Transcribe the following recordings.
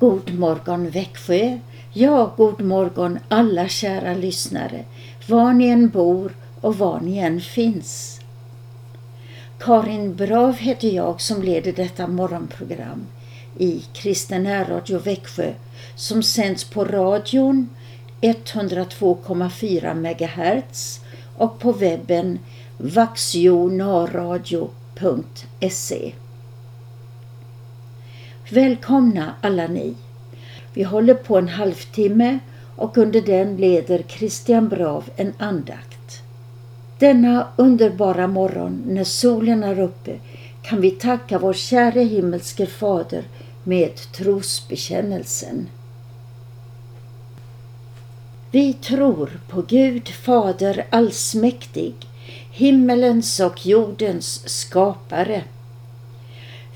God morgon Växjö. Ja, god morgon alla kära lyssnare, var ni än bor och var ni än finns. Karin Brav heter jag som leder detta morgonprogram i Kristen Radio Växjö som sänds på radion 102,4 MHz och på webben vaxionaradio.se. Välkomna alla ni! Vi håller på en halvtimme och under den leder Christian Brav en andakt. Denna underbara morgon när solen är uppe kan vi tacka vår käre himmelske Fader med trosbekännelsen. Vi tror på Gud Fader allsmäktig, himmelens och jordens skapare.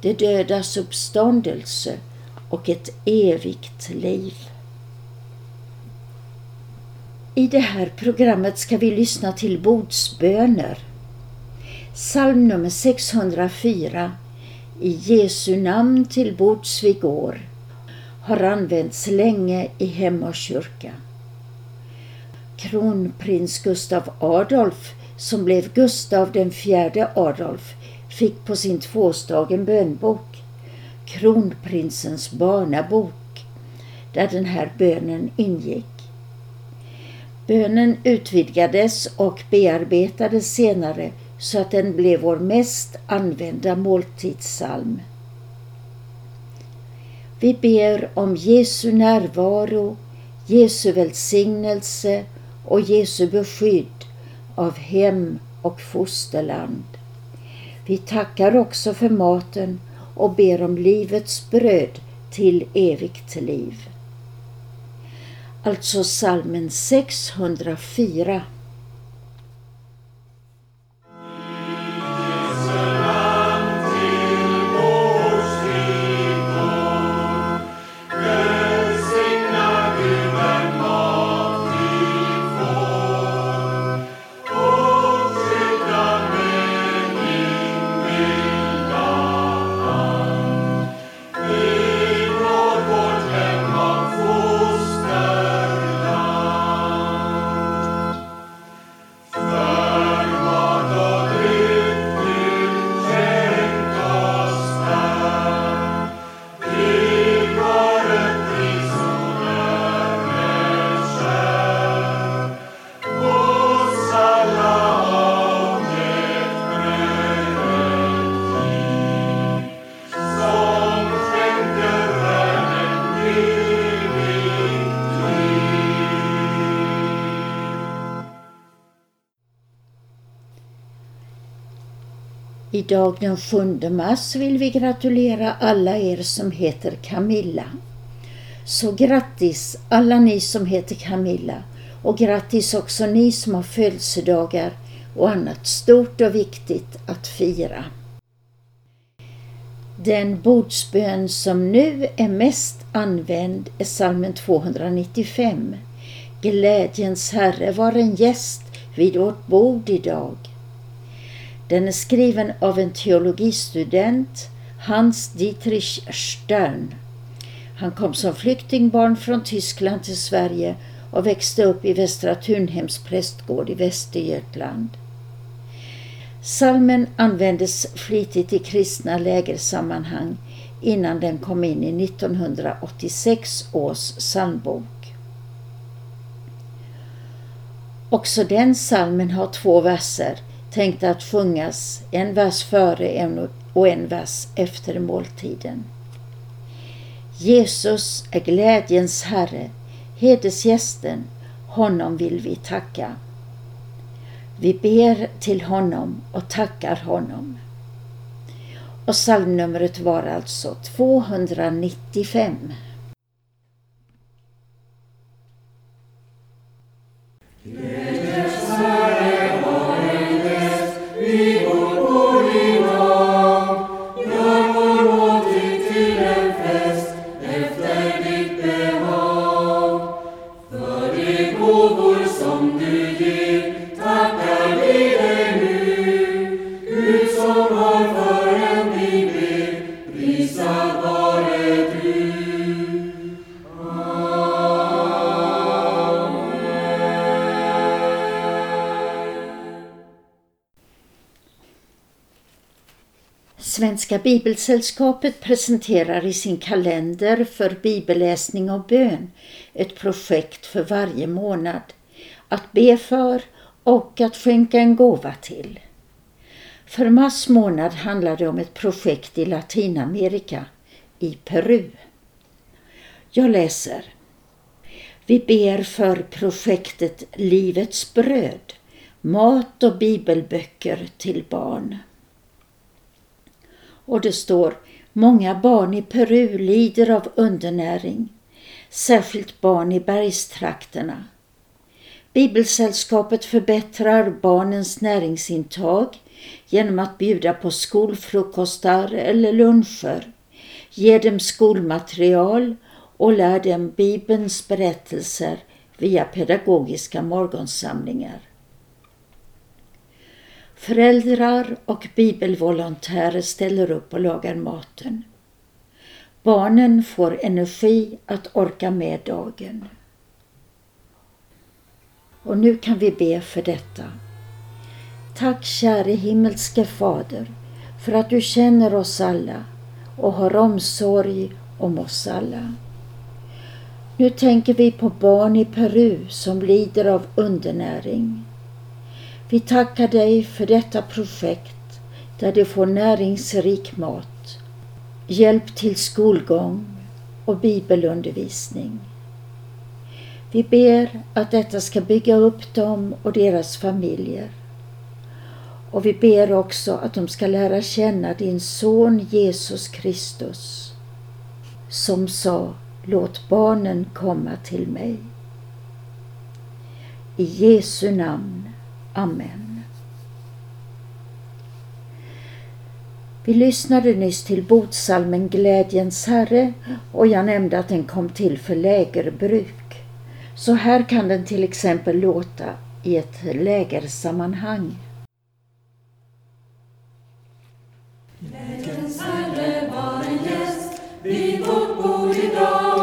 de dödas uppståndelse och ett evigt liv. I det här programmet ska vi lyssna till bordsböner. Psalm nummer 604 I Jesu namn till bords vi går har använts länge i Hem och kyrka. Kronprins Gustav Adolf, som blev Gustav den fjärde Adolf, fick på sin tvåstag en bönbok, Kronprinsens barnabok, där den här bönen ingick. Bönen utvidgades och bearbetades senare så att den blev vår mest använda måltidssalm. Vi ber om Jesu närvaro, Jesu välsignelse och Jesu beskydd av hem och fosterland. Vi tackar också för maten och ber om livets bröd till evigt liv. Alltså salmen 604 Idag den 7 mars vill vi gratulera alla er som heter Camilla. Så grattis alla ni som heter Camilla och grattis också ni som har födelsedagar och annat stort och viktigt att fira. Den bordsbön som nu är mest använd är salmen 295. Glädjens Herre var en gäst vid vårt bord idag. Den är skriven av en teologistudent, Hans Dietrich Stern. Han kom som flyktingbarn från Tyskland till Sverige och växte upp i Västra Tunhems prästgård i Västergötland. Salmen användes flitigt i kristna lägersammanhang innan den kom in i 1986 års psalmbok. Också den salmen har två verser tänkte att sjungas, en vers före och en vers efter måltiden. Jesus är glädjens Herre, hedersgästen, honom vill vi tacka. Vi ber till honom och tackar honom. Och psalmnumret var alltså 295. Spirit. Svenska Bibelsällskapet presenterar i sin kalender för bibelläsning och bön ett projekt för varje månad att be för och att skänka en gåva till. För mars månad handlar det om ett projekt i Latinamerika, i Peru. Jag läser. Vi ber för projektet Livets bröd, mat och bibelböcker till barn. Och det står Många barn i Peru lider av undernäring, särskilt barn i bergstrakterna. Bibelsällskapet förbättrar barnens näringsintag genom att bjuda på skolfrukostar eller luncher, ger dem skolmaterial och lär dem Bibelns berättelser via pedagogiska morgonsamlingar. Föräldrar och bibelvolontärer ställer upp och lagar maten. Barnen får energi att orka med dagen. Och nu kan vi be för detta. Tack käre himmelske Fader för att du känner oss alla och har omsorg om oss alla. Nu tänker vi på barn i Peru som lider av undernäring. Vi tackar dig för detta projekt där de får näringsrik mat, hjälp till skolgång och bibelundervisning. Vi ber att detta ska bygga upp dem och deras familjer. Och vi ber också att de ska lära känna din son Jesus Kristus som sa Låt barnen komma till mig. I Jesu namn. Amen. Vi lyssnade nyss till botsalmen Glädjens Herre och jag nämnde att den kom till för lägerbruk. Så här kan den till exempel låta i ett lägersammanhang. Glädjens Herre var en gäst vid vårt bord idag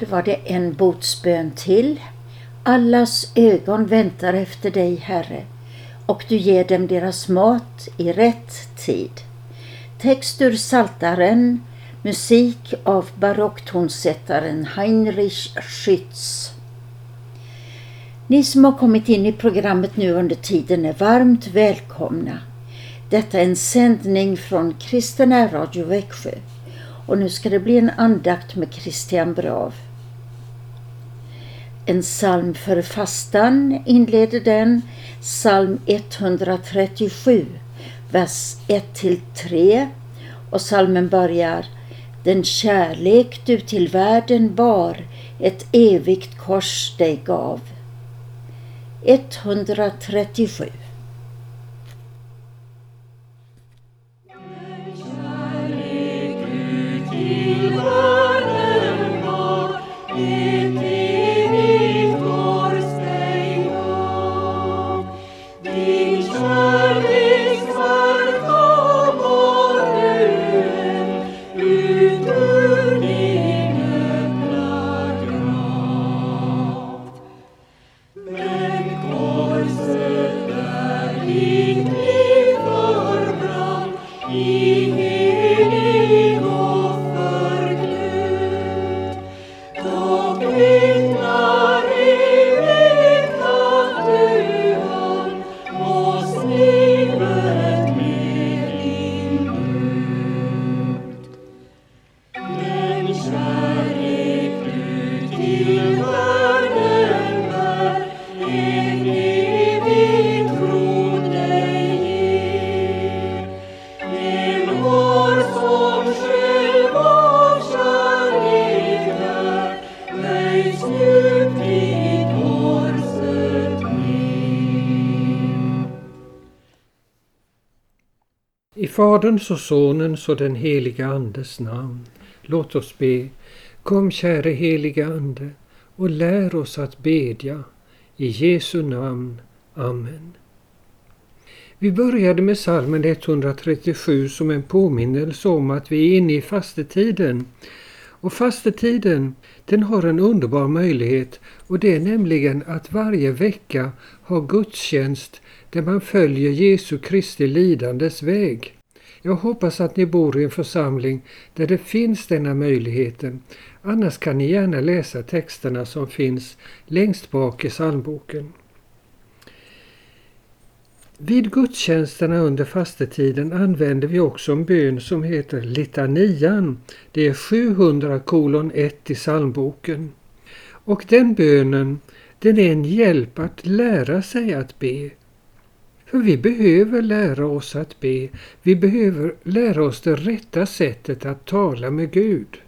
här var det en botsbön till. Allas ögon väntar efter dig, Herre, och du ger dem deras mat i rätt tid. Text ur Saltaren, musik av barocktonsättaren Heinrich Schütz. Ni som har kommit in i programmet nu under tiden är varmt välkomna. Detta är en sändning från Kristen Radio Växjö och nu ska det bli en andakt med Christian Brav. En psalm för fastan inleder den, psalm 137, vers 1-3 och psalmen börjar Den kärlek du till världen bar, ett evigt kors dig gav. 137 Faderns och Sonens och den heliga Andes namn. Låt oss be. Kom käre heliga Ande och lär oss att bedja. I Jesu namn. Amen. Vi började med salmen 137 som en påminnelse om att vi är inne i fastetiden. Och fastetiden den har en underbar möjlighet och det är nämligen att varje vecka ha gudstjänst där man följer Jesu Kristi lidandes väg. Jag hoppas att ni bor i en församling där det finns denna möjligheten. Annars kan ni gärna läsa texterna som finns längst bak i psalmboken. Vid gudstjänsterna under fastetiden använder vi också en bön som heter litanian. Det är 700 kolon 1 i psalmboken. Och den bönen den är en hjälp att lära sig att be. För vi behöver lära oss att be. Vi behöver lära oss det rätta sättet att tala med Gud.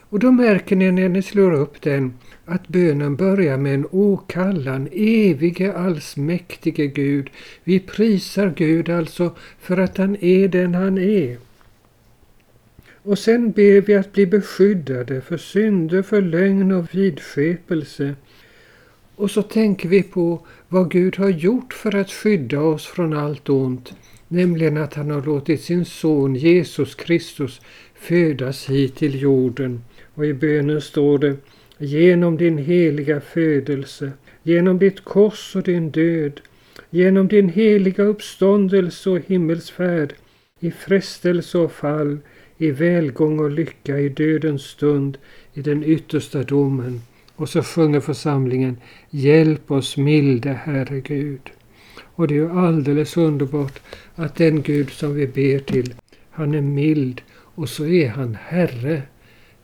Och då märker ni när ni slår upp den att bönen börjar med en åkallan. Evige allsmäktige Gud. Vi prisar Gud alltså för att han är den han är. Och sen ber vi att bli beskyddade för synder, för lögn och vidskepelse. Och så tänker vi på vad Gud har gjort för att skydda oss från allt ont, nämligen att han har låtit sin son Jesus Kristus födas hit till jorden. Och i bönen står det Genom din heliga födelse, genom ditt kors och din död, genom din heliga uppståndelse och himmelsfärd, i frestelse och fall, i välgång och lycka i dödens stund, i den yttersta domen. Och så sjunger församlingen Hjälp oss milde Herre Gud. Och det är ju alldeles underbart att den Gud som vi ber till, han är mild och så är han Herre.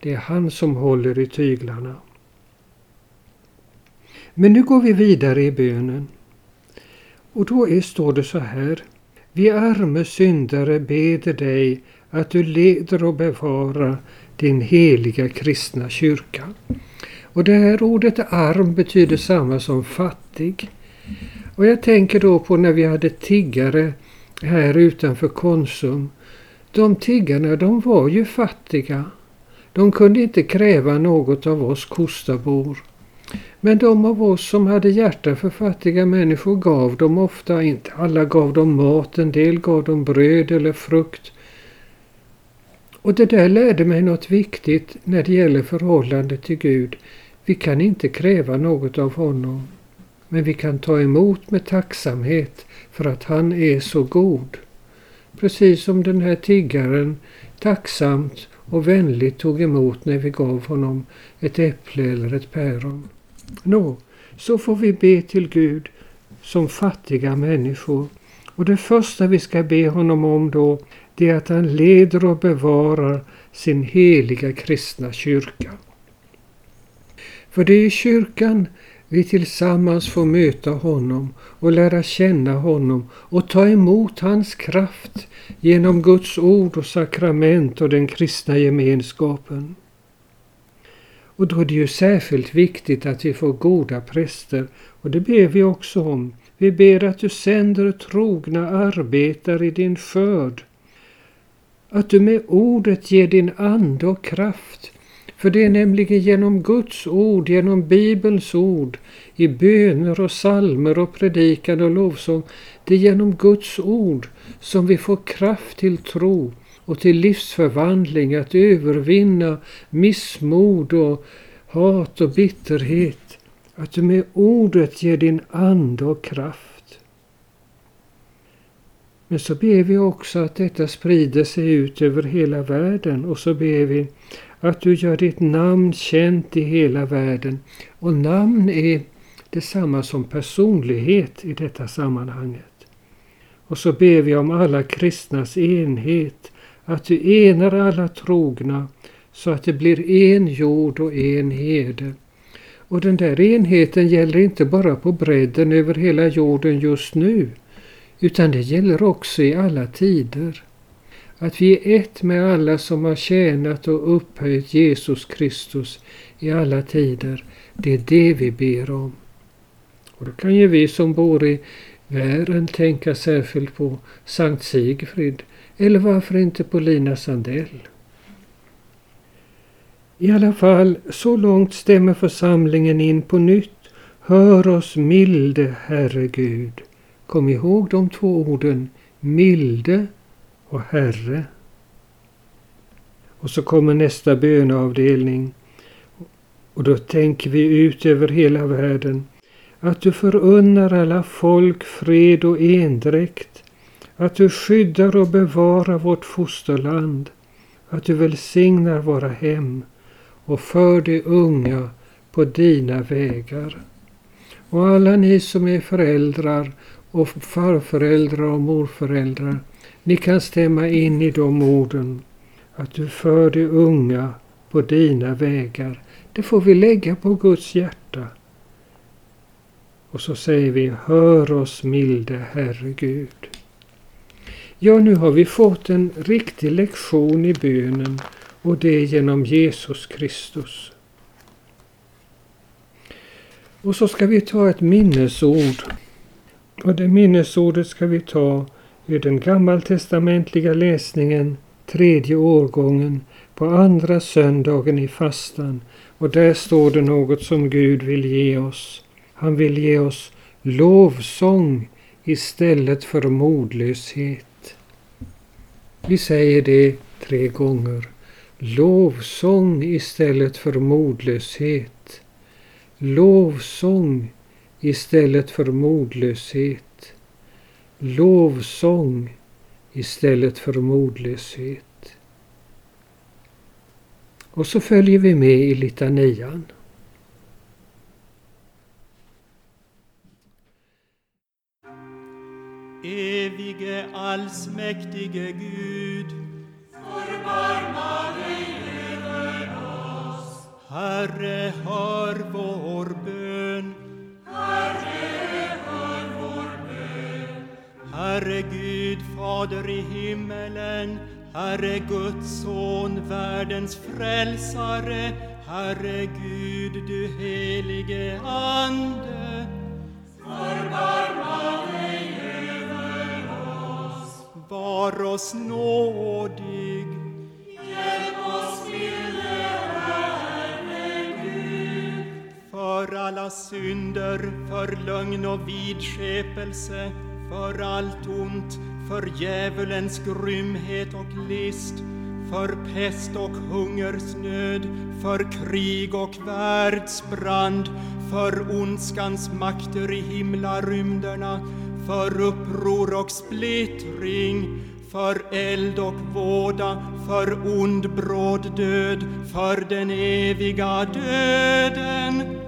Det är han som håller i tyglarna. Men nu går vi vidare i bönen. Och då är, står det så här. Vi arme syndare beder dig att du leder och bevarar din heliga kristna kyrka. Och det här ordet arm betyder samma som fattig. Och jag tänker då på när vi hade tiggare här utanför Konsum. De tiggarna de var ju fattiga. De kunde inte kräva något av oss kostabor. Men de av oss som hade hjärta för fattiga människor gav dem ofta, inte alla gav dem mat, en del gav dem bröd eller frukt. Och det där lärde mig något viktigt när det gäller förhållandet till Gud. Vi kan inte kräva något av honom. Men vi kan ta emot med tacksamhet för att han är så god. Precis som den här tiggaren tacksamt och vänligt tog emot när vi gav honom ett äpple eller ett päron. Nå, så får vi be till Gud som fattiga människor. Och det första vi ska be honom om då, det är att han leder och bevarar sin heliga kristna kyrka. För det är i kyrkan vi tillsammans får möta honom och lära känna honom och ta emot hans kraft genom Guds ord och sakrament och den kristna gemenskapen. Och då är det ju särskilt viktigt att vi får goda präster och det ber vi också om. Vi ber att du sänder trogna arbetare i din skörd. Att du med ordet ger din ande och kraft för det är nämligen genom Guds ord, genom Bibelns ord, i böner och salmer och predikan och lovsång, det är genom Guds ord som vi får kraft till tro och till livsförvandling, att övervinna missmod och hat och bitterhet. Att du med ordet ger din ande och kraft. Men så ber vi också att detta sprider sig ut över hela världen och så ber vi att du gör ditt namn känt i hela världen. Och namn är detsamma som personlighet i detta sammanhanget. Och så ber vi om alla kristnas enhet, att du enar alla trogna så att det blir en jord och en herde. Och den där enheten gäller inte bara på bredden över hela jorden just nu, utan det gäller också i alla tider. Att vi är ett med alla som har tjänat och upphöjt Jesus Kristus i alla tider. Det är det vi ber om. Och då kan ju vi som bor i världen tänka särskilt på Sankt Sigfrid eller varför inte på Lina Sandell. I alla fall, så långt stämmer församlingen in på nytt. Hör oss milde Herre Gud. Kom ihåg de två orden, milde och Herre. Och så kommer nästa böneavdelning. Och då tänker vi ut över hela världen att du förunnar alla folk fred och endräkt. Att du skyddar och bevarar vårt fosterland. Att du välsignar våra hem och för de unga på dina vägar. Och alla ni som är föräldrar och farföräldrar och morföräldrar ni kan stämma in i de orden. Att du för de unga på dina vägar. Det får vi lägga på Guds hjärta. Och så säger vi, hör oss milde Herre Gud. Ja, nu har vi fått en riktig lektion i bönen och det genom Jesus Kristus. Och så ska vi ta ett minnesord. Och det minnesordet ska vi ta ur den gammaltestamentliga läsningen, tredje årgången, på andra söndagen i fastan. Och där står det något som Gud vill ge oss. Han vill ge oss lovsång istället för modlöshet. Vi säger det tre gånger. Lovsång istället för modlöshet. Lovsång istället för modlöshet lovsång istället för modlöshet. Och så följer vi med i litanian. Evige allsmäktige Gud, förbarma dig över oss. Herre, hör vår bön. Herre Gud, Fader i himmelen, Herre Guds son, världens frälsare, Herre Gud, du helige Ande. Förbarma dig över oss. Var oss nådig. Hjälp oss, milde Herre Gud. För alla synder, för lögn och vidskepelse, för allt ont, för djävulens grymhet och list, för pest och hungersnöd, för krig och världsbrand, för ondskans makter i himlarymderna, för uppror och splittring, för eld och våda, för ond bråd död, för den eviga döden.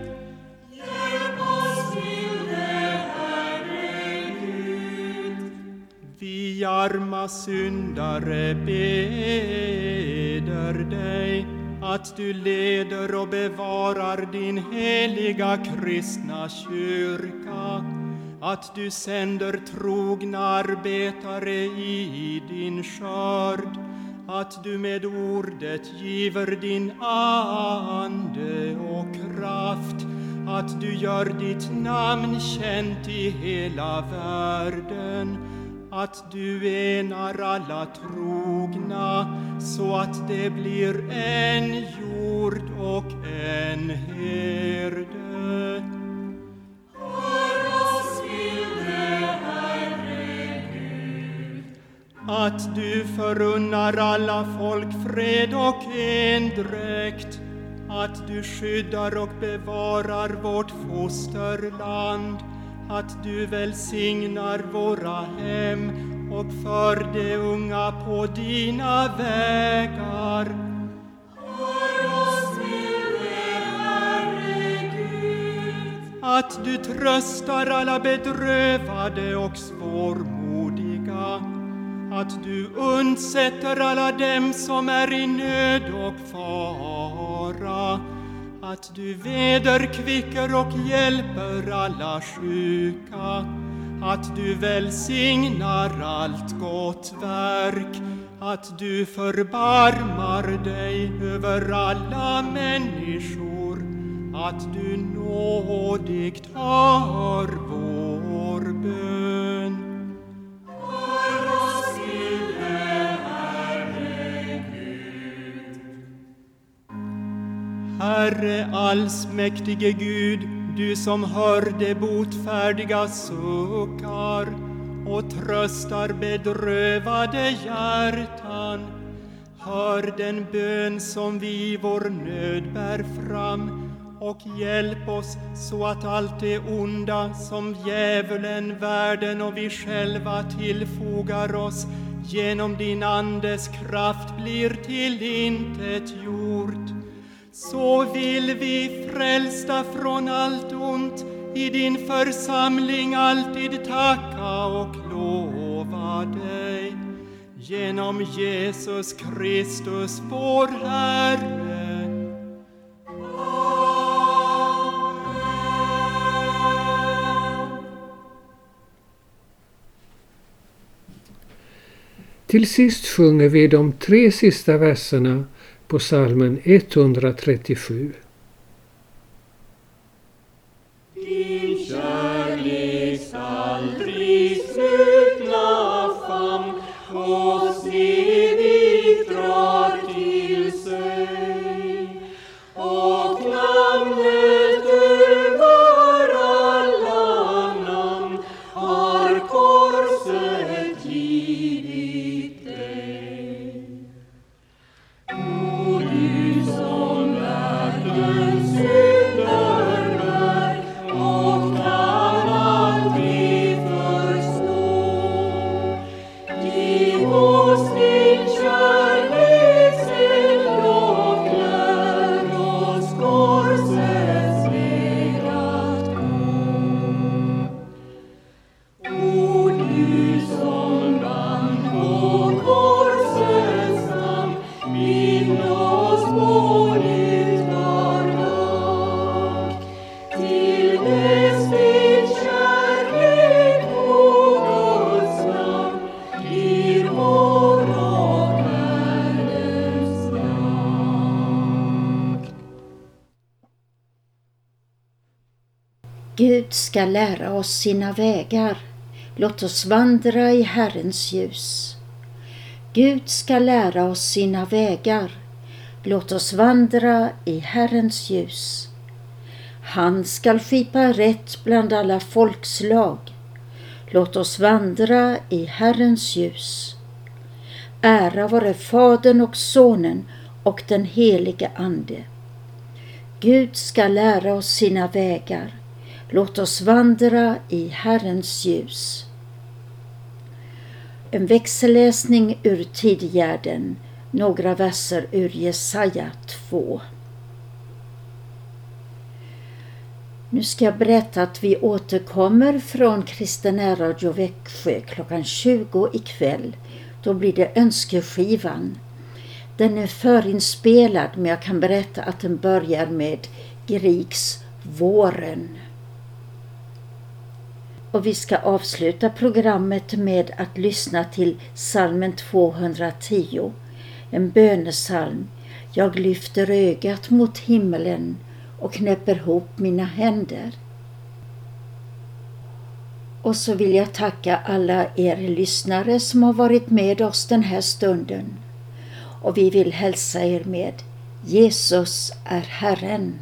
Vi arma syndare beder dig att du leder och bevarar din heliga kristna kyrka, att du sänder trogna arbetare i din skörd, att du med ordet giver din ande och kraft, att du gör ditt namn känt i hela världen, att du enar alla trogna så att det blir en jord och en herde. Att du förunnar alla folk fred och endräkt, att du skyddar och bevarar vårt fosterland, att du välsignar våra hem och för de unga på dina vägar. Att du tröstar alla bedrövade och svårmodiga, att du undsätter alla dem som är i nöd och fara, att du vederkvicker och hjälper alla sjuka, att du välsignar allt gott verk, att du förbarmar dig över alla människor, att du nådigt hör vår bön. Herre allsmäktige Gud, du som hör de botfärdiga suckar och tröstar bedrövade hjärtan. Hör den bön som vi i vår nöd bär fram och hjälp oss så att allt det onda som djävulen, världen och vi själva tillfogar oss genom din Andes kraft blir till intet gjort. Så vill vi frälsta från allt ont i din församling alltid tacka och lova dig. Genom Jesus Kristus vår Herre. Till sist sjunger vi de tre sista verserna på salmen 137. Ska lära oss sina vägar. Låt oss vandra i Herrens ljus. Gud ska lära oss sina vägar. Låt oss vandra i Herrens ljus. Han skall skipa rätt bland alla folkslag. Låt oss vandra i Herrens ljus. Ära vare Fadern och Sonen och den helige Ande. Gud ska lära oss sina vägar. Låt oss vandra i Herrens ljus. En växelläsning ur Tidgärden, några verser ur Jesaja 2. Nu ska jag berätta att vi återkommer från Kristen Radio Växjö klockan 20 ikväll. Då blir det Önskeskivan. Den är förinspelad men jag kan berätta att den börjar med Grieks Våren. Och vi ska avsluta programmet med att lyssna till salmen 210, en bönesalm. Jag lyfter ögat mot himmelen och knäpper ihop mina händer. Och så vill jag tacka alla er lyssnare som har varit med oss den här stunden. Och vi vill hälsa er med Jesus är Herren.